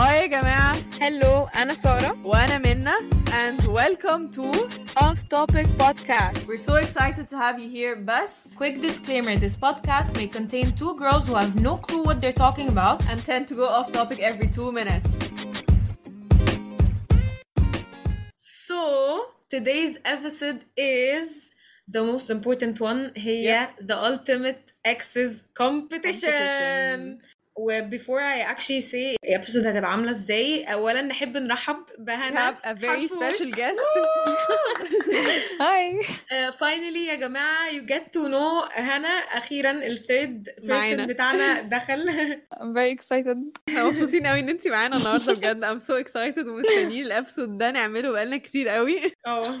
هاي يا جماعة هلو أنا سارة وأنا منى and welcome to Off Topic Podcast. We're so excited to have you here بس Quick disclaimer this podcast may contain two girls who have no clue what they're talking about. and tend to go off topic every two minutes So today's episode is the most important one هي the ultimate exes competition. Competition. و before I actually say ال episode هتبقى عاملة إزاي أولا نحب نرحب We بهنا have a very special guest. هاي Uh, finally يا جماعة you get to know هنا أخيرا ال third person بتاعنا دخل. I'm very excited. مبسوطين قوي إن انت معانا النهارده بجد. I'm so excited ومستنيين ال episode ده. نعمله بقالنا كتير قوي آه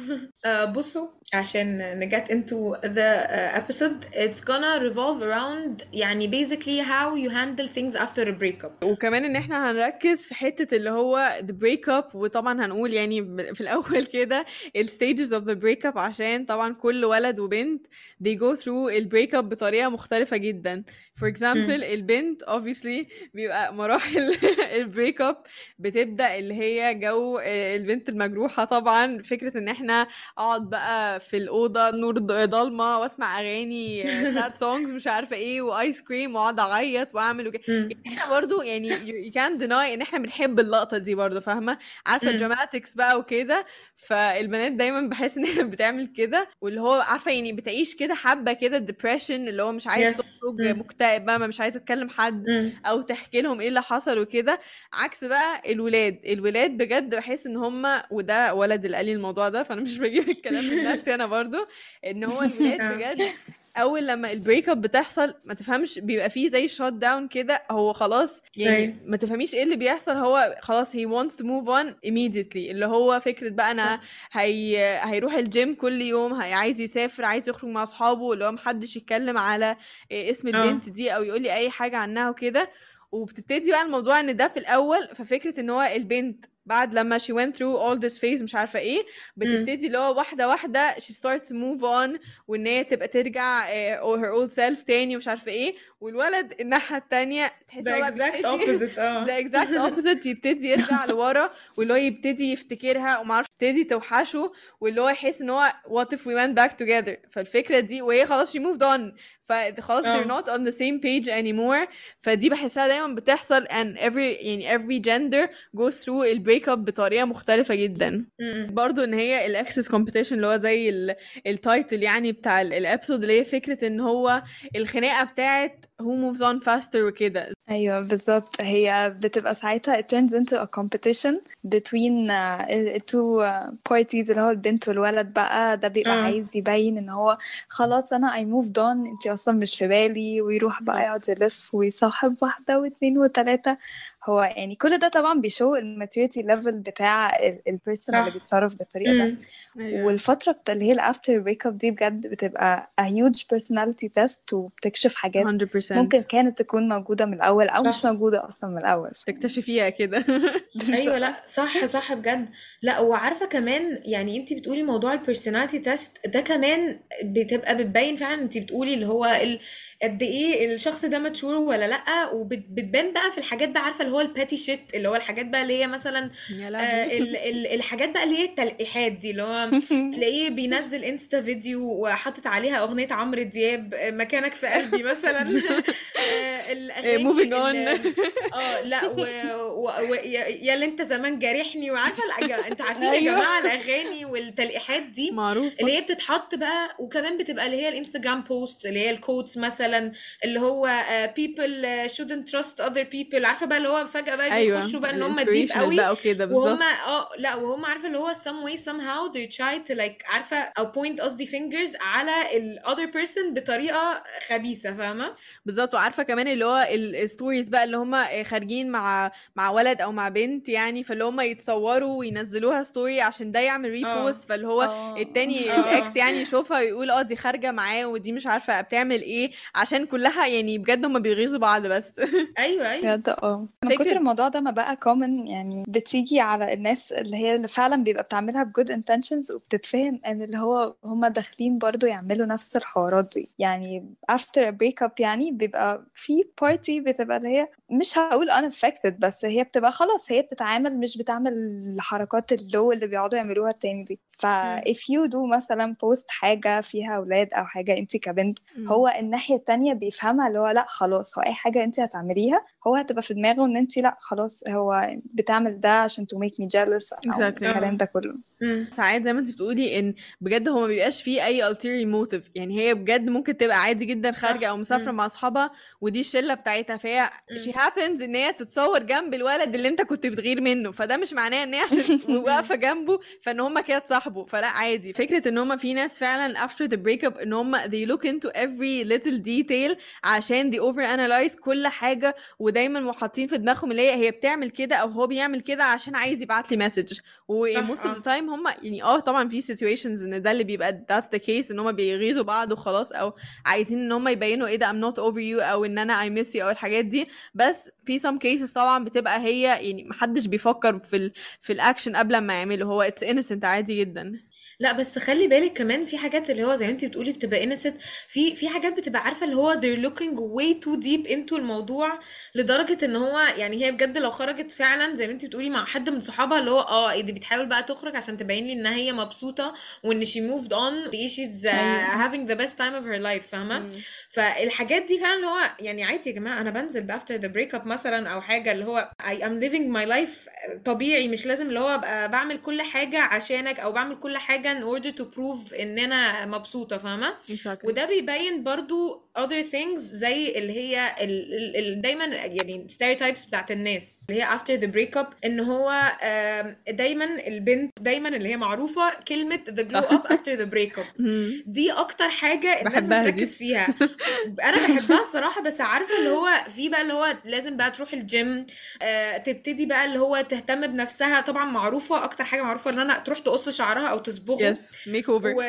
آه، بصوا عشان ن get into the uh, episode it's gonna revolve around يعني basically how you handle things after a breakup. وكمان ان إحنا هنركز في حتة اللي هو the breakup وطبعا هنقول يعني في الأول كده ال stages of the breakup عشان طبعا كل ولد وبنت they go through ال breakup بطريقة مختلفة جدا. For example البنت obviously بيبقى مراحل ال breakup بتبدأ اللي هي جو آه، البنت المجروحة طبعا فكرة إن إحنا أقعد بقى في الأوضة نور ض- ضلمة وأسمع أغاني آه، sad songs مش عارفة إيه وايس كريم وأقعد أعيط وأعمل وكده مم. إحنا برضو يعني you can't deny إن إحنا بنحب اللقطة دي برضو فاهمة عارفة مم. ال dramatics بقى وكده فالبنات دايما بحس إن هي بتعمل كده واللي هو عارفة يعني بتعيش كده حبة كده depression اللي هو مش عايز Yes. تخرج مم. مكتئب بقى ما مش عايزة تكلم حد. أو تحكي لهم إيه اللي حصل وكده عكس بقى الولاد الولاد بجد بحس إن هم وده ولد اللي قال لي الموضوع ده فأنا مش بجيب الكلام من نفسي أنا برضو إن هو الولاد آه. بجد أول لما ال breakup بتحصل ما تفهمش بيبقى فيه زي shutdown كده هو خلاص يعني أيوة. ما تفهميش إيه اللي بيحصل هو خلاص he wants to move on immediately اللي هو فكرة بقى أنا هي هيروح الجيم كل يوم هي عايز يسافر عايز يخرج مع أصحابه اللي هو محدش يتكلم على إيه اسم آه. البنت دي أو يقول لي أي حاجة عنها وكده وبتبتدي بقى الموضوع إن ده في الأول ففكرة إن هو البنت بعد لما she went through all this phase مش عارفة إيه بتبتدي اللي هو واحدة واحدة she starts to move on وإن هي تبقى ترجع آه، her old self تاني ومش عارفة إيه. والولد الناحية التانية تحس هو exact opposite آه. ده exact opposite يبتدي يرجع لورا واللي هو يبتدي يفتكرها ومعرفش تبتدي توحشه واللي هو يحس إن هو what if we went back together. فالفكرة دي وهي خلاص she moved on. فخلاص they're not on the same page anymore. فدي بحسها دايما بتحصل and every يعني every gender goes through ال breakup بطريقة مختلفة جدا. برضو إن هي ال exes competition اللي هو زي ال- ال title يعني بتاع ال- ال episode اللي هي فكرة إن هو الخناقة بتاعت who moves on faster وكده. أيوه بالظبط. هي بتبقى ساعتها it turns into a competition between uh, two uh, parties اللي هو البنت والولد بقى. ده بيبقى آه. عايز يبين إن هو خلاص أنا I moved on انتي أصلا مش في بالي. ويروح بقى يقعد يلف ويصاحب واحدة واتنين وتلاتة. هو يعني كل ده طبعا بي show ال maturity level بتاع ال person صح. اللي بيتصرف بالطريقة ده. أيوة. والفترة بتاع اللي هي ال after breakup دي بجد بتبقى a huge personality test وبتكشف حاجات 100% ممكن كانت تكون موجودة من الأول أو صح. مش موجودة أصلا من الأول تكتشفيها كده أيوه لا صح صح بجد لا وعارفة كمان يعني انت بتقولي موضوع ال personality test ده كمان بتبقى بتبين فعلا انت بتقولي اللي هو. قد إيه الشخص ده mature ولا لأ وبتبان بقى في الحاجات بقى عارفة اللي هو ال petty shit اللي هو الحاجات بقى اللي هي مثلا آه ال... ال... الحاجات بقى اللي هي التلقيحات دي اللي هو تلاقيه بينزل انستا فيديو وحاطط عليها أغنية عمرو دياب آه، مكانك في قلبي مثلا آه، الأغاني moving on. ال- آه لا و... و... و... يا يا اللي أنت زمان جارحني وعارفة أنتوا عارفين يا أيوة. جماعة الأغاني والتلقيحات دي معروف اللي هي بتتحط بقى وكمان بتبقى اللي هي الانستجرام post اللي هي ال quotes مثلا اللي هو people uh, shouldn't trust other people عارفة بقى اللي هو فجأة بقى أيوه بيخشوا بقى إن هم deep قوي بقى وكده بالظبط. وهم آه لأ وهم عارفة اللي هو some way somehow they try to like عارفة أو point قصدي fingers على ال other person بطريقة خبيثة فاهمة؟ بالظبط. وعارفة كمان اللي هو ال stories بقى اللي هم خارجين مع مع ولد أو مع بنت يعني فاللي هم يتصوروا وينزلوها story عشان ده يعمل repost فاللي هو آه. التاني آه. ال ex يعني يشوفها ويقول آه دي خارجة معاه ودي مش عارفة بتعمل إيه عشان كلها يعني بجد هم بيغيظوا بعض بس. أيوه أيوه. بجد آه. من كتر الموضوع ده ما بقى common يعني بتيجي على الناس اللي هي اللي فعلا بيبقى بتعملها ب good intentions وبتتفهم إن اللي هو هما داخلين برضو يعملوا نفس الحوارات دي. يعني after a breakup يعني بيبقى في party بتبقى اللي هي مش هقول unaffected بس هي بتبقى خلاص هي بتتعامل مش بتعمل الحركات اللو اللي بيقعدوا يعملوها التاني دي. ف if you do مثلا post حاجة فيها أولاد أو حاجة انت كبنت. هو الناحية التانية بيفهمها اللي هو لأ خلاص هو أي حاجة انت هتعمليها هو هتبقى في دماغه إن انت لأ خلاص هو بتعمل ده عشان make me jealous أو exactly. الكلام ده كله. ساعات زي ما انت بتقولي إن بجد هو ما بيبقاش فيه أي ulterior motive. يعني هي بجد ممكن تبقى عادي جدا خارجة أو مسافرة. مع أصحابها ودي الشلة بتاعتها. فهي she happens إن هي تتصور جنب الولد اللي أنت كنت بتغير منه. فده مش معناه إن هي عشان واقفة جنبه فإن هما كده اتصاحبوا. فلأ عادي. فكرة إن هما في ناس فعلا after the breakup إن هما they look into every little detail عشان they over analyze كل حاجة ودايما حاطين في دماغهم اللي هي هي بتعمل كده أو هو بيعمل كده عشان عايز يبعت لي مسج و صح، most of آه. the time هم يعني آه طبعا في situations إن ده اللي بيبقى that's the case إن هم بيغيظوا بعض وخلاص أو عايزين إن هم يبينوا إيه ده I'm not over you أو إن أنا I miss you أو الحاجات دي. بس في some cases طبعا بتبقى هي يعني محدش بيفكر في ال في الاكشن قبل ما يعمله. هو it's innocent عادي جدا. لا بس خلي بالك كمان في حاجات اللي هو زي ما انت بتقولي بتبقى innocent. في في حاجات بتبقى عارفة اللي هو they're looking way too deep into الموضوع. لدرجة إن هو يعني هي بجد لو خرجت فعلا زي ما انت بتقولي مع حد من صحابها اللي هو آه دي بتحاول بقى تخرج عشان تبين لي ان هي مبسوطة وإن she moved on she's having the best time of her life فاهمة. فالحاجات دي فعلا اللي هو يعني عادي يا جماعة أنا بنزل ب after the breakup مثلا أو حاجة اللي هو I am living my life طبيعي مش لازم اللي هو أبقى بعمل كل حاجة عشانك أو بعمل كل حاجة in order to prove إن أنا مبسوطة فاهمة؟ Exactly. وده بيبين برضو other things زي اللي هي ال ال ال دايما يعني stereotypes بتاعت الناس اللي هي after the breakup إن هو دايما البنت دايما اللي هي معروفة كلمة the glow up after the breakup. مم. دي أكتر حاجة الناس. بتركز فيها. أنا بحبها الصراحة بس عارفة اللي هو في بقى اللي هو لازم بقى تروح الجيم آه تبتدي بقى اللي هو تهتم بنفسها. طبعا معروفة أكتر حاجة معروفة إن أنا تروح تقص شعرها أو تصبغه make over. و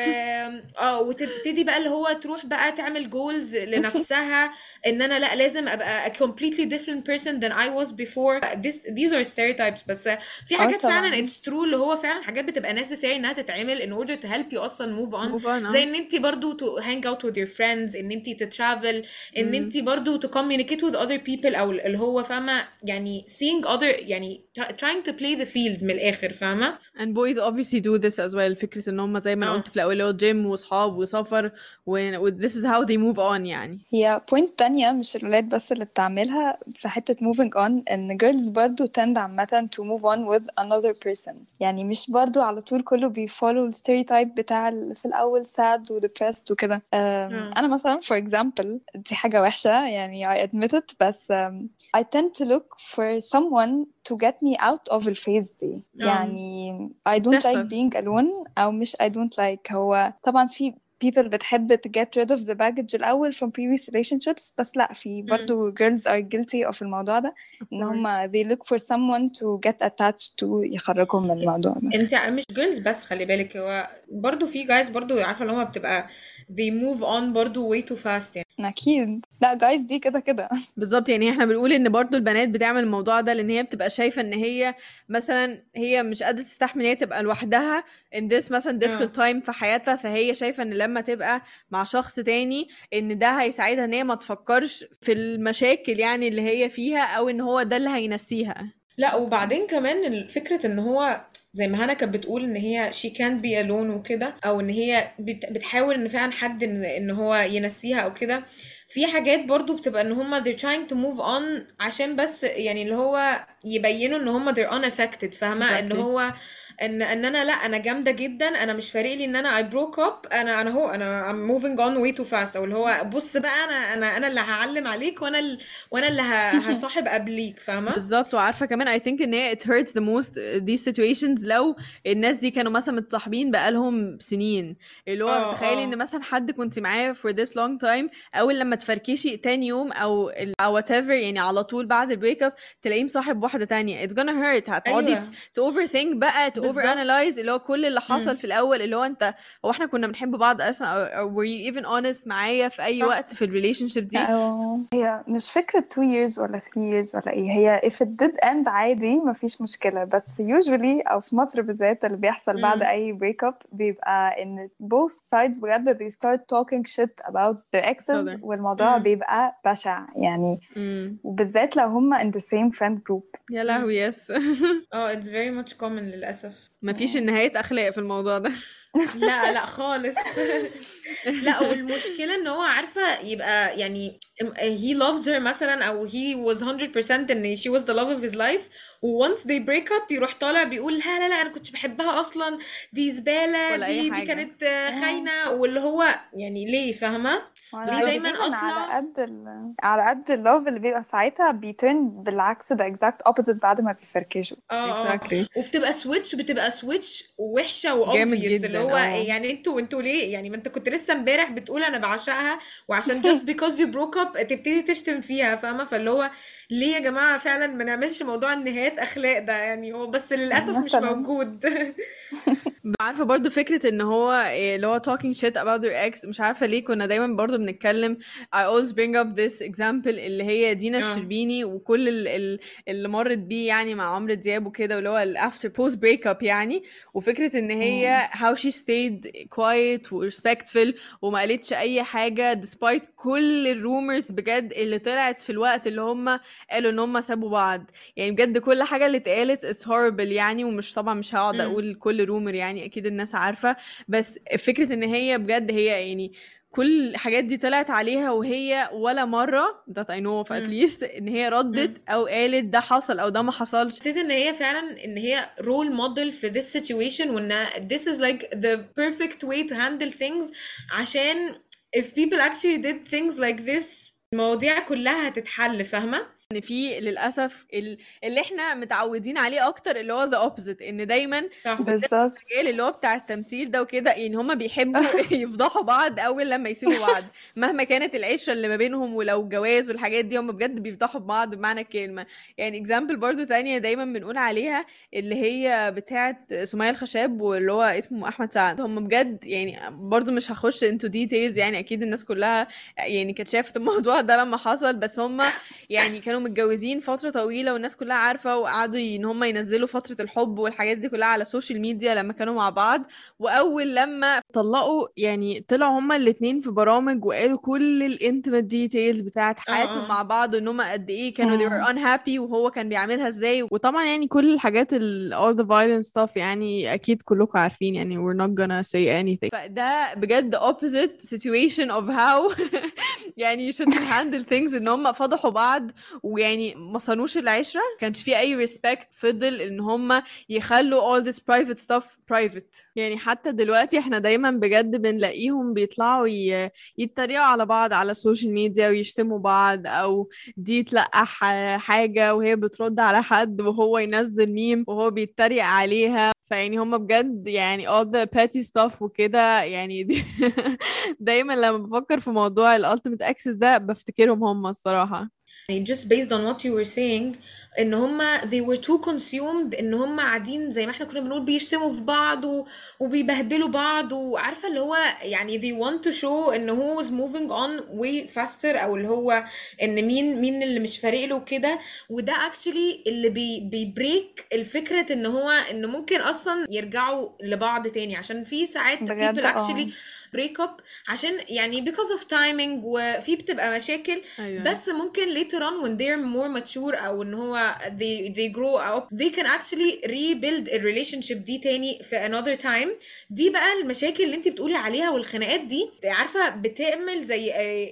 آه وتبتدي بقى اللي هو تروح بقى تعمل جولز لنفسها إن أنا لأ لازم أبقى completely different person than I was before This, these are stereotypes بس في اه حاجات فعلا طبعا it's true اللي هو فعلا حاجات بتبقى necessary انها تتعمل in order to help you اصلا move on move on زي اه ان انت برضو to hang out with your friends ان انت تترافل ان مم. انت برضو to communicate with other people او اللي هو فاهمه يعني seeing other يعني trying to play the field من الآخر فاهمة؟ And boys obviously do this as well فكرة إن هم زي ما أنا آه. قلت في الأول اللي هو جيم وصحاب وسفر و و- this is how they move on يعني. هي point تانية مش الولاد بس اللي بتعملها في حتة moving on إن girls برضو tend عامة to move on with another person. يعني مش برضو على طول كله بي follow ال stereotype بتاع ال- في الأول sad و depressed وكده. أم، آه. أنا مثلا for example دي حاجة وحشة يعني I admit it بس um, I tend to look for someone to get me out of ال phase دي آه يعني I don't like بتحصل being alone أو مش I don't like هو طبعا في people بتحب to get rid of the baggage الأول from previous relationships بس لا في. برضو girls are guilty of الموضوع ده إن هما they look for someone to get attached to يخرجهم من الموضوع ده انت مش جيرلز بس خلي بالك هو برضو في جايز برضو عارفة اللي هو بتبقى they move on برضو way too fast يعني. أكيد. لا guys دي كده كده. بالظبط يعني إحنا بنقول إن برضو البنات بتعمل الموضوع ده لأن هي بتبقى شايفة إن هي مثلا هي مش قادرة تستحمل إن هي تبقى لوحدها in this مثلا آه. difficult time في حياتها فهي شايفة إن لما تبقى مع شخص تاني إن ده هيساعدها إن هي ما تفكرش في المشاكل يعني اللي هي فيها أو إن هو ده اللي هينسيها. لا وبعدين كمان فكرة إن هو زي ما هنا كانت بتقول إن هي she can't be alone وكده أو إن هي بت بتحاول إن فعلا حد إن, هو ينسيها أو كده. في حاجات برضو بتبقى إن هما they're trying to move on عشان بس يعني اللي هو يبينوا إن هما they're unaffected فاهمة؟ إن هو ان إن أنا لا أنا جامدة جدا أنا مش فارق لي إن أنا I broke up أنا أنا هو أنا I'm moving on way too fast. أو اللي هو بص بقى أنا أنا أنا اللي هعلم عليك وأنا ال... وأنا اللي. هصاحب قبليك فاهمة؟ بالظبط. وعارفة كمان I think إن هي it hurts the most these situations لو الناس دي كانوا مثلا متصاحبين بقالهم سنين. اللي هو آه تخيلي إن آه مثلا حد كنت معاه for this long time أول لما تفركشي تاني يوم أو أو whatever يعني على طول بعد ال breakup تلاقيه مصاحب واحدة تانية. It's gonna hurt. هتقعدي أيوه. to overthink بقى to overanalyze اللي هو كل اللي حصل مم. في الأول اللي هو أنت هو إحنا كنا بنحب بعض أصلا؟ أو, أو were you even honest معايا في أي صح. وقت في ال relationship دي؟ أو. هي مش فكرة two years ولا three years ولا إيه هي if it did end عادي مفيش مشكلة بس usually أو في مصر بالذات اللي بيحصل بعد مم. أي breakup بيبقى إن both sides بجد they start talking shit about their exes والموضوع مم. بيبقى بشع. يعني وبالذات لو هما in the same friend group. يا. لهوي يس آه it's very much common للأسف مفيش نهاية أخلاق في الموضوع ده. لا لا خالص. لا والمشكلة إن هو عارفة يبقى يعني he loves her مثلا أو he was 100% إن she was the love of his life. و once they break up يروح طالع بيقول لا لا لا أنا كنتش بحبها أصلا. دي أي دي دي كانت آه،. خاينة. واللي هو يعني ليه وأنا ليه دايما تقريبا على أطلع؟ قد ال... على قد ال love اللي بيبقى ساعتها بي turn بالعكس ده exact opposite بعد ما بيفركشوا. آه آه exactly. وبتبقى switch بتبقى switch وحشة جامد و obvious اللي هو آه. يعني أنتوا أنتوا ليه؟ يعني ما انت كنت لسه امبارح بتقول أنا بعشقها وعشان just because you broke up تبتدي تشتم فيها فاهمة؟ فاللي هو ليه يا جماعة فعلا ما نعملش موضوع النهايات أخلاق ده؟ يعني هو بس للأسف مش موجود. عارفة برضو فكرة إن هو إيه اللي هو talking shit about their ex مش عارفة ليه كنا دايما برضو بنتكلم. I always bring up this example اللي هي دينا آه. الشربيني وكل ال- ال- اللي مرت بيه يعني مع عمرو دياب وكده واللي هو after post breakup يعني. وفكرة إن هي how she stayed quiet و respectful وما قالتش أي حاجة despite كل الرومرز بجد اللي طلعت في الوقت اللي هم قالوا إن هم سابوا بعض. يعني بجد كل حاجة اللي اتقالت it's horrible يعني ومش طبعا مش هقعد أقول كل رومر يعني أكيد الناس عارفة. بس فكرة إن هي بجد هي يعني كل الحاجات دي طلعت عليها وهي ولا I know of at امم least إن هي ردت أو قالت ده حصل أو ده ما حصلش. حسيت إن هي فعلا إن هي رول موديل في this situation وإن this is like the perfect way to handle things. عشان if people actually did things like this المواضيع كلها هتتحل فاهمة؟ إن في للأسف ال- اللي إحنا متعودين عليه أكتر اللي هو the opposite إن دايما بالظبط. الرجال اللي هو بتاع التمثيل ده وكده يعني هما بيحبوا يفضحوا بعض أول لما يسيبوا بعض. مهما كانت العشرة اللي ما بينهم ولو جواز والحاجات دي هما بجد بيفضحوا بعض بمعنى الكلمة. يعني example برضو تانية دايما بنقول عليها اللي هي بتاعت سمية الخشاب واللي هو اسمه أحمد سعد. هما بجد يعني برضو مش هخش into details يعني أكيد الناس كلها يعني كانت شافت الموضوع ده لما حصل بس هما يعني كانوا متجوزين فترة طويلة والناس كلها عارفة وقعدوا إن هم ينزلوا فترة الحب والحاجات دي كلها على السوشيال ميديا لما كانوا مع بعض. وأول لما طلقوا يعني طلعوا هما الاتنين في برامج وقالوا كل ال intimate details بتاعت آه حياتهم آه. مع بعض وإن هم قد إيه كانوا they were مم. unhappy وهو كان بيعملها إزاي. وطبعا يعني كل الحاجات ال all the violent stuff يعني أكيد كلكم عارفين يعني we're not gonna say anything. فده بجد opposite situation of how يعني you shouldn't handle things إن هم فضحوا بعض ويعني ما صانوش العشرة ما كانش في أي respect فضل إن هم يخلوا all this private stuff private. يعني حتى دلوقتي إحنا دايما بجد بنلاقيهم بيطلعوا. يتريقوا على بعض على السوشيال ميديا ويشتموا بعض أو دي تلقح حاجة وهي بترد على حد وهو ينزل ميم وهو بيتريق عليها. فيعني هم بجد يعني all the petty stuff وكده. يعني دي دايما لما بفكر في موضوع ال ultimate access ده بفتكرهم هم الصراحة. يعني just based on what you were saying إن هما they were too consumed إن هما قاعدين زي ما إحنا كنا بنقول بيشتموا في بعض و... وبيبهدلوا بعض وعارفه اللي هو يعني they want to show إن هو is moving on way faster أو اللي هو إن مين مين اللي مش فارق له كده. وده actually اللي بي بيبريك الفكرة إن هو إن ممكن أصلا يرجعوا لبعض تاني. عشان في ساعات people آه. actually break up عشان يعني because of timing وفي بتبقى مشاكل أيوه. بس ممكن later on when they're more mature أو إن هو they they grow up they can actually rebuild a relationship دي تاني في another time. دي بقى المشاكل اللي انت بتقولي عليها والخناقات دي عارفة بتعمل زي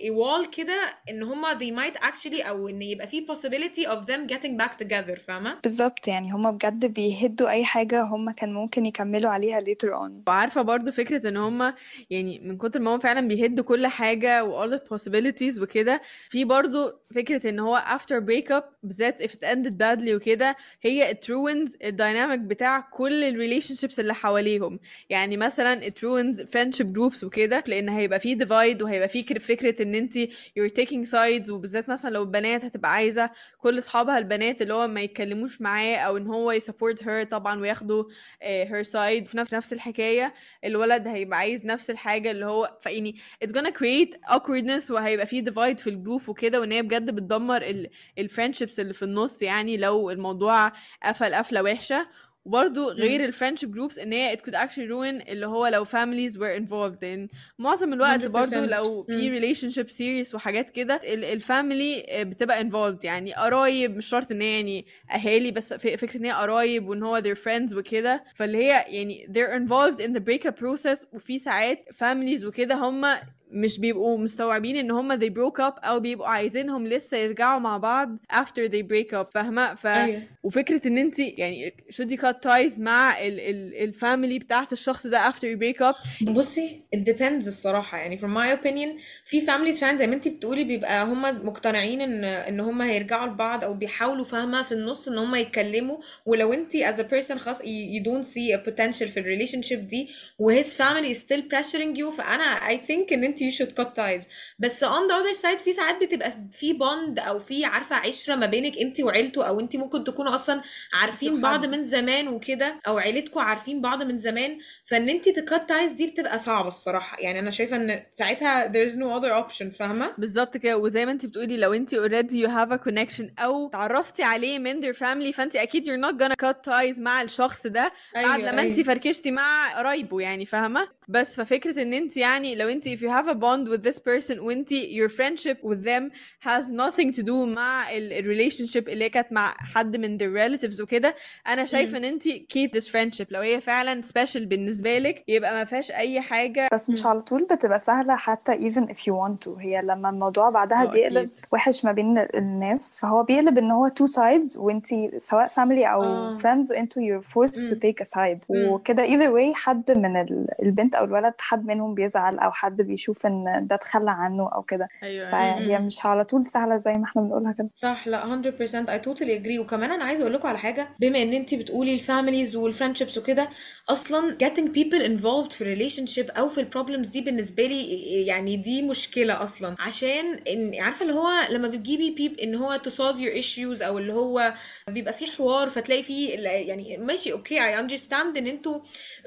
wall كده إن هما they might actually أو إن يبقى في possibility of them getting back together فاهمة؟ بالظبط يعني هما بجد بيهدوا أي حاجة هما كان ممكن يكملوا عليها later on. وعارفة برضو فكرة إن هما يعني يعني من كتر ما هو فعلا بيهد كل حاجة و all the possibilities وكده في برضو فكرة إن هو after breakup بالذات if it ended badly وكده هي it ruins الديناميك بتاع كل ال relationships اللي حواليهم. يعني مثلا it ruins friendship groups وكده لأن هيبقى فيه divide وهيبقى فيه كر- فكرة إن أنت you're taking sides وبالذات مثلا لو البنات هتبقى عايزة كل أصحابها البنات اللي هو ما يتكلموش معاه أو إن هو يسبورت her طبعا وياخدوا آه، her side في نفس الحكاية الولد هيبقى عايز نفس الحاجة اللي هو فيعني it's gonna create awkwardness وهيبقى فيه divide في الجروب وكده وإن هي بجد بتدمر ال ال friendships اللي في النص يعني لو الموضوع قفل قفلة وحشة. وبرضه غير ال friendship groups إن هي it could actually ruin اللي هو لو families were involved in. معظم الوقت 100%. برضه لو في relationship serious وحاجات كده ال family بتبقى involved. يعني قرايب مش شرط إن هي يعني أهالي بس فكرة إن هي قرايب وإن هو their friends وكده. فاللي هي يعني they're involved in the breakup process وفي ساعات families وكده هم مش بيبقوا مستوعبين إن هم they broke up أو بيبقوا عايزينهم لسه يرجعوا مع بعض after they break up فاهمة؟ ف أيوة. وفكرة إن انت يعني should you cut ties مع ال ال الفاميلي بتاعت الشخص ده after you break up بصي it depends الصراحة. يعني from my opinion في families فعلا زي ما أنتي بتقولي بيبقى هم مقتنعين إن إن هم هيرجعوا لبعض أو بيحاولوا فاهمة؟ في النص إن هم يتكلموا. ولو أنتي as a person خلاص you, don't see a potential في ال relationship دي. و his family is still pressuring you. فأنا I think إن أنتي you should cut ties. بس on the other side في ساعات بتبقى في bond أو في عارفة عشرة ما بينك انتي وعيلته أو انتي ممكن تكونوا أصلا عارفين. بعض من زمان وكده أو عيلتكم عارفين بعض من زمان. فإن أنت ت cut ties دي بتبقى صعبة الصراحة. يعني أنا شايفة إن ساعتها there's no other option فاهمة؟ بالظبط كده. وزي ما أنت بتقولي لو أنت already you have a connection أو تعرفتي عليه من their family فأنت أكيد you're not gonna cut ties مع الشخص ده بعد أيوة، لما أنت أيوة. فركشتي مع قرايبه يعني فاهمة؟ بس ففكرة إن أنت يعني لو أنت if you have a bond with this person وأنت your friendship with them has nothing to do مع ال relationship اللي هي كانت مع حد من their relatives وكده أنا شايفة إن أنت keep this friendship. لو هي فعلا special بالنسبة لك يبقى ما فيهاش أي حاجة. بس مش على طول بتبقى سهلة حتى even if you want to. هي لما الموضوع بعدها بيقلب وحش ما بين ال- الناس فهو بيقلب إن هو two sides وانتي سواء family أو آه. friends أنتوا you're forced to مم. take a side. وكده either way حد من ال- البنت أو الولد حد منهم بيزعل أو حد بيشوف إن ده اتخلى عنه أو كده. أيوه. أيوه فهي. مش على طول سهلة زي ما إحنا بنقولها كده. صح لا 100% I totally agree. وكمان أنا عايزة أقول لكم على حاجة. بما إن انت بتقولي ال families وال friendships وكده أصلا getting people involved في relationship أو في ال problems دي بالنسبة لي يعني دي مشكلة أصلا. عشان إن عارفة اللي هو لما بتجيبي people إن هو to solve your issues أو اللي هو بيبقى في حوار فتلاقي فيه يعني ماشي okay I understand إن أنتوا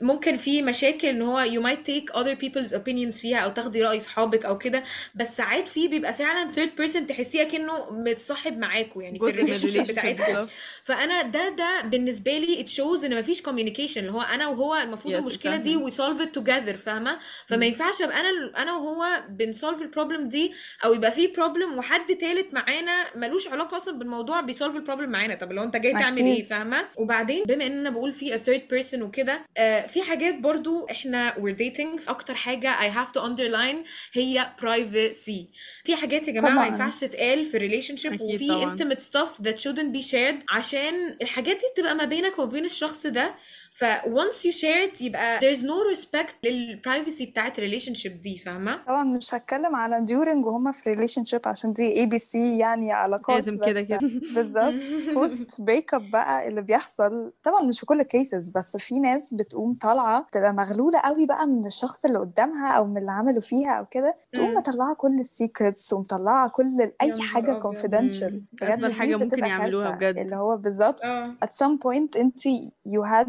ممكن في مشاكل إن هو you might take other people's opinions فيها أو تاخدي رأي صحابك أو كده بس ساعات في بيبقى فعلا third person تحسيه كأنه متصاحب معاكوا يعني في ال relation بتاعتكم بالظبط. فأنا ده ده بالنسبة لي it shows إن مفيش communication اللي هو أنا وهو المفروض yes المشكلة دي exactly. we solve it together فاهمة؟ فما. ينفعش أبقى أنا أنا وهو بن solve ال problem دي أو يبقى في problem وحد تالت معانا ملوش علاقة أصلا بالموضوع بي solve ال problem معانا. طب لو أنت جاي تعمل إيه؟ فاهمة؟ وبعدين بما إن أنا بقول في third person وكده آه في حاجات برضو إحنا we're dating أكتر حاجة I have to underline هي privacy. في حاجات يا جماعة ما ينفعش تتقال في relationship أكيد وفي طبعا. intimate stuff that shouldn't be shared عشان الحاجات دي بتبقى ما بينك وما بين الشخص ده ف once you share it يبقى there's no respect لل privacy بتاعت relationship دي فاهمة؟ طبعا مش هتكلم على during وهما في relationship عشان دي ABC يعني علاقات لازم كده كده. بالظبط. Post break up بقى اللي بيحصل طبعا مش في كل ال cases بس في ناس بتقوم طالعة تبقى مغلولة قوي بقى من الشخص اللي قدامها أو من اللي عملوا فيها أو كده تقوم. مطلعة كل ال secrets ومطلعة كل أي حاجة مم. بجد حاجة ممكن يعملوها بجد. اللي هو بالظبط. آه. At some point انت you had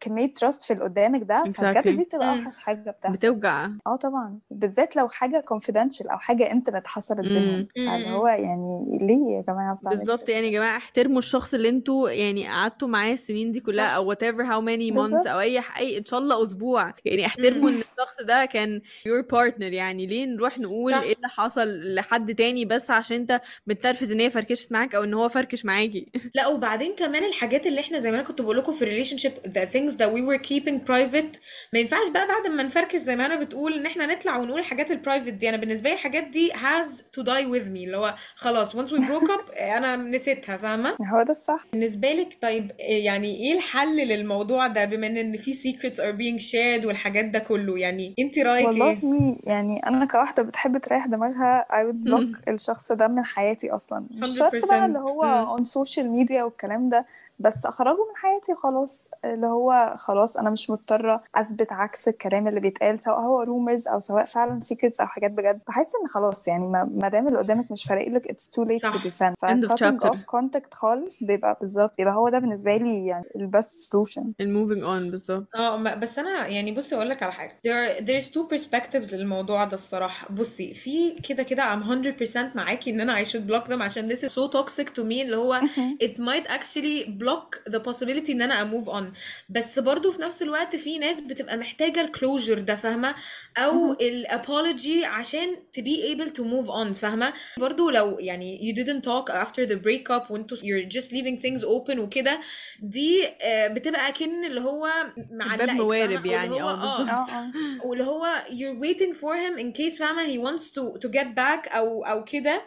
كمية trust في اللي قدامك ده فبجد دي بتبقى. أوحش حاجة بتحصل. بتوجع. آه طبعا. بالذات لو حاجة confidential أو حاجة intimate حصلت بينهم. مم. هو يعني ليه يا جماعة بتعمل بالظبط. يعني يا جماعة احترموا الشخص اللي أنتوا يعني قعدتوا معاه السنين دي كلها صح. أو whatever how many months بالظبط. أو أي أي إن شاء الله أسبوع. يعني احترموا. إن الشخص ده كان your partner. يعني ليه نروح نقول إيه صح اللي حصل لحد تاني بس عشان أنت متنرفز إن هي فركشت معاك أو إن هو فركش معاكي؟ لا وبعدين كمان الحاجات اللي إحنا زي ما أنا كنت بقول لكم في ال relationship the things things that we were keeping private. ما ينفعش بقى بعد ما نفركش زي ما أنا بتقول إن إحنا نطلع ونقول الحاجات ال private دي. أنا بالنسبة لي الحاجات دي has to die with me. اللي هو خلاص once we broke up أنا نسيتها فاهمة؟ هو ده الصح. بالنسبة لك طيب يعني إيه الحل للموضوع ده بما إن في secrets are being shared والحاجات ده كله؟ يعني أنت رأيك والله إيه يعني أنا كواحدة بتحب تريح دماغها I would block الشخص ده من حياتي أصلا. مش شرط بقى اللي 100%. هو on social media والكلام ده. بس أخرجه من حياتي خلاص اللي هو خلاص أنا مش مضطرة أثبت عكس الكلام اللي بيتقال سواء هو rumors أو سواء فعلا secrets أو حاجات بجد. بحس إن خلاص يعني ما ما دام اللي قدامك مش فارق لك it's too late to صح. defend. ف End of cutting chapter. off contact خالص بيبقى بالظبط بيبقى هو ده بالنسبة لي يعني ال best solution. ال moving on بالظبط. آه بس أنا يعني بصي أقول لك على حاجة. There there's two perspectives للموضوع ده الصراحة. بصي في كده كده I'm 100% معاكي إن أنا I should block them عشان this is so toxic to me اللي هو it might actually block the possibility إن أنا move on. بس برضو في نفس الوقت في ناس بتبقى محتاجة ال closure ده فاهمة؟ أو ال apology عشان to be able to move on فاهمة؟ برضو لو يعني you didn't talk after the breakup وانتوا you're just leaving things open وكده دي آه، بتبقى أكن اللي هو معلقك؟ موارب يعني، آه بالظبط. آه. آه واللي هو you're waiting for him in case فاهمة؟ he wants to to get back أو أو كده.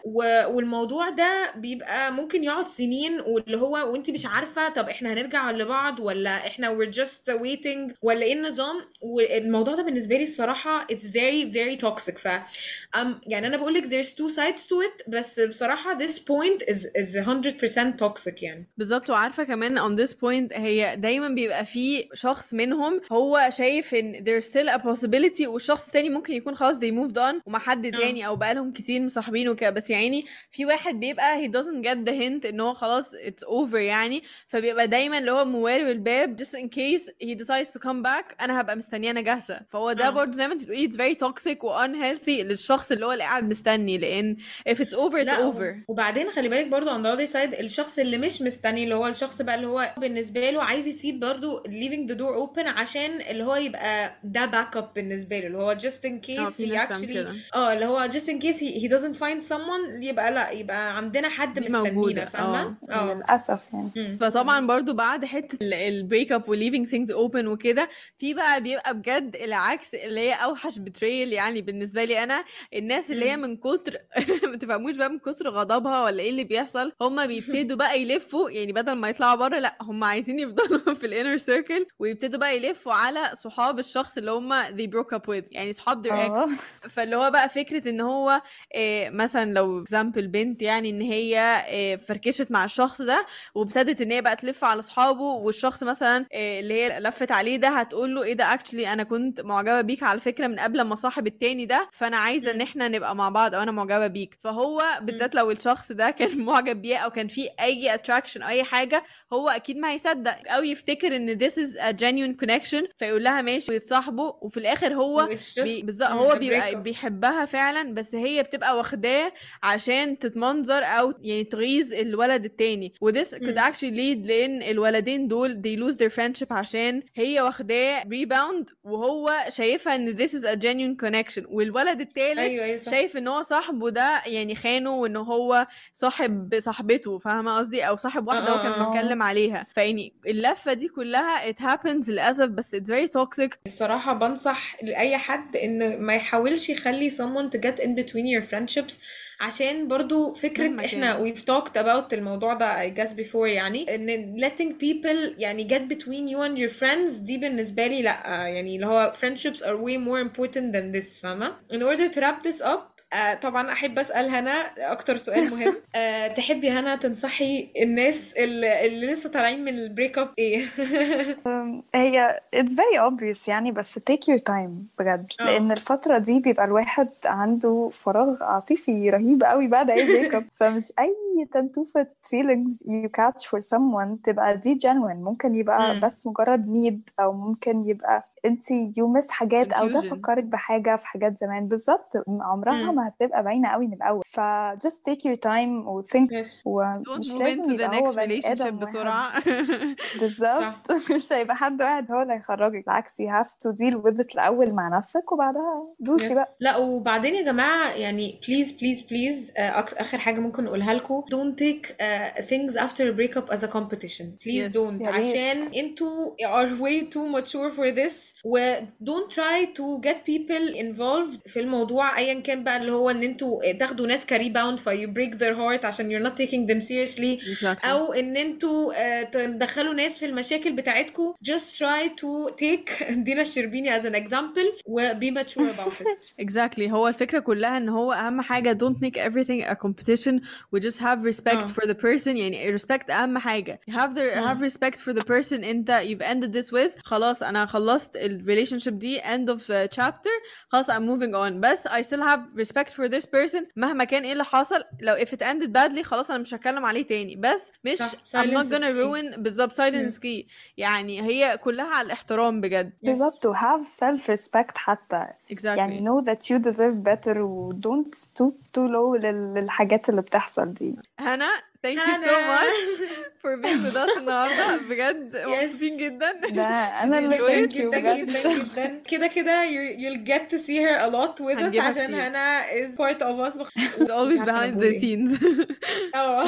والموضوع ده بيبقى ممكن يقعد سنين واللي هو وانت مش عارفة؟ طب إحنا هنرجع لبعض ولا إحنا we're just waiting ولا إيه النظام؟ والموضوع ده بالنسبة لي الصراحة it's very very toxic. ف um, يعني أنا بقولك there's two sides to it بس بصراحة this point is is 100% toxic يعني. بالظبط وعارفة كمان on this point هي دايما بيبقى في شخص منهم هو شايف إن there's still a possibility والشخص التاني ممكن يكون خلاص they moved on ومحد تاني أو بقالهم كتير مصاحبين وكده. بس يعني في واحد بيبقى he doesn't get the hint إن هو خلاص it's over يعني. فبيبقى دايما اللي هو موارب الباب just in case he decides to come back أنا هبقى مستنيه أنا جاهزة. فهو ده آه. برضه زي ما أنت بتقولي it's very toxic و unhealthy للشخص اللي هو اللي قاعد مستني لأن if it's over it's over. وبعدين خلي بالك برضو on the other side الشخص اللي مش مستني اللي هو الشخص بقى اللي هو بالنسبة له عايز يسيب برضو leaving the door open عشان اللي هو يبقى ده backup بالنسبة له اللي هو just in آه case he actually. آه اللي هو just in case he, he doesn't find someone يبقى لا يبقى عندنا حد مستنينا موجودة، فاهمة؟ آه. للأسف يعني. فطبعا برضو بعد حتة ال breakup و leaving things open وكده في بقى بيبقى بجد العكس اللي هي أوحش betrayal يعني بالنسبة لي أنا. الناس اللي هي. من كتر ما تفهموش بقى من كتر غضبها ولا إيه اللي بيحصل هم بيبتدوا بقى يلفوا يعني بدل ما يطلعوا بره لأ هم عايزين يفضلوا في ال inner circle ويبتدوا بقى يلفوا على صحاب الشخص اللي هم they broke up with. يعني صحاب their ex. فاللي هو بقى فكرة إن هو آه، مثلا لو example بنت يعني إن هي آه، فركشت مع الشخص ده وابتدت إن هي بقى تلف على أصحابه والشخص مثلا آه، اللي هي لفت عليه ده هتقول له إيه ده actually أنا كنت معجبة بيك على فكرة من قبل ما صاحب التاني ده فأنا عايزة إن. إحنا نبقى مع بعض أو أنا معجبة بيك. فهو بالذات لو الشخص ده كان معجب بيه أو كان في أي attraction أي حاجة هو أكيد ما هيصدق. أو يفتكر إن this is a genuine connection فيقول لها ماشي ويتصاحبوا وفي الآخر هو بي... بالظبط هو بيبقى. بيحبها فعلا بس هي بتبقى واخداه عشان تتمنظر أو يعني تغيظ الولد التاني. وذس could actually lead لأن الولدين دول they lose their friendship عشان هي واخداه rebound وهو شايفها ان this is a genuine connection. والولد التالت أيوه صح. شايف إن هو صاحبه ده يعني خانه وإن هو صاحب صاحبته فاهمة قصدي؟ أو صاحب واحدة هو كان آه، آه. بيتكلم عليها. فيعني اللفة دي كلها it happens للأسف بس it's very toxic. الصراحة بنصح لأي حد إن ما يحاولش يخلي someone to get in between your friendships. عشان برضو فكرة مهما احنا كان. we've talked about الموضوع ده I guess before يعني ان letting people يعني get between you and your friends دي بالنسبة لي لأ يعني اللي هو friendships are way more important than this فاهمة in order to wrap this up آه طبعا أحب أسأل هنا أكتر سؤال مهم. آه تحبي هنا تنصحي الناس اللي, اللي لسه طالعين من ال breakup إيه؟ هي it's very obvious يعني بس take your time بجد. آه. لأن الفترة دي بيبقى الواحد عنده فراغ عاطفي رهيب قوي بعد أي breakup فمش أي تنتوفة feelings you catch for someone تبقى دي genuine. ممكن يبقى مم. بس مجرد need أو ممكن يبقى انت you miss حاجات أو ده. فكرك بحاجة في حاجات زمان. بالظبط. عمرها. ما هتبقى باينة قوي من الأول. ف just take your time و think Yes. ومش لازم يبقى هو بني واحد. بسرعة. بالظبط. مش هيبقى حد واحد هو اللي هيخرجك. بالعكس you have to deal with it الأول مع نفسك وبعدها دوسي Yes. بقى. لا وبعدين يا جماعة يعني please please please آخر حاجة ممكن نقولها لكم. don't take uh, things after a breakup as a competition please Yes. don't يا ريت. عشان انتوا are way too mature for this و don't try to get people involved في الموضوع ايا كان بقى اللي هو ان انتوا تاخدوا ناس كريباوند في you break their heart عشان you're not taking them seriously Exactly. او ان انتوا آه، تدخلوا ناس في المشاكل بتاعتكم just try to take دينا الشربيني as an example و be mature about it exactly هو الفكرة كلها ان هو اهم حاجة don't make everything a competition we just have respect آه. for the person يعني respect اهم حاجة have the have respect for the person انت you've ended this with خلاص انا خلصت ال relationship دي end of uh, chapter خلاص I'm moving on بس I still have respect for this person مهما كان ايه اللي حصل لو if it ended badly خلاص انا مش هتكلم عليه تاني بس مش صح. I'm not Silence is gonna key. ruin بالظبط silence key يعني هي كلها على الاحترام بجد بالظبط و have self respect حتى exactly يعني know that you deserve better و don't stoop too low لل- للحاجات اللي بتحصل دي هنا thank you so هنا. much for being with us النهارده بجد مبسوطين جدا ده انا اللي Enjoy thank Thank you you بجد جدا جدا كده كده you- you'll get to see her a lot with us هنجيبها عشان كتير. هنا is part of us It's always مش عارفة أنا behind بقول the إيه. scenes اه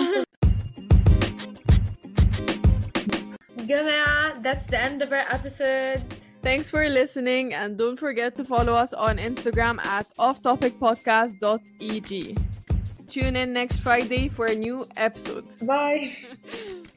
جماعة that's the end of our episode Thanks for listening and don't forget to follow us on Instagram at offtopicpodcast.eg. Tune in next Friday for a new episode. bye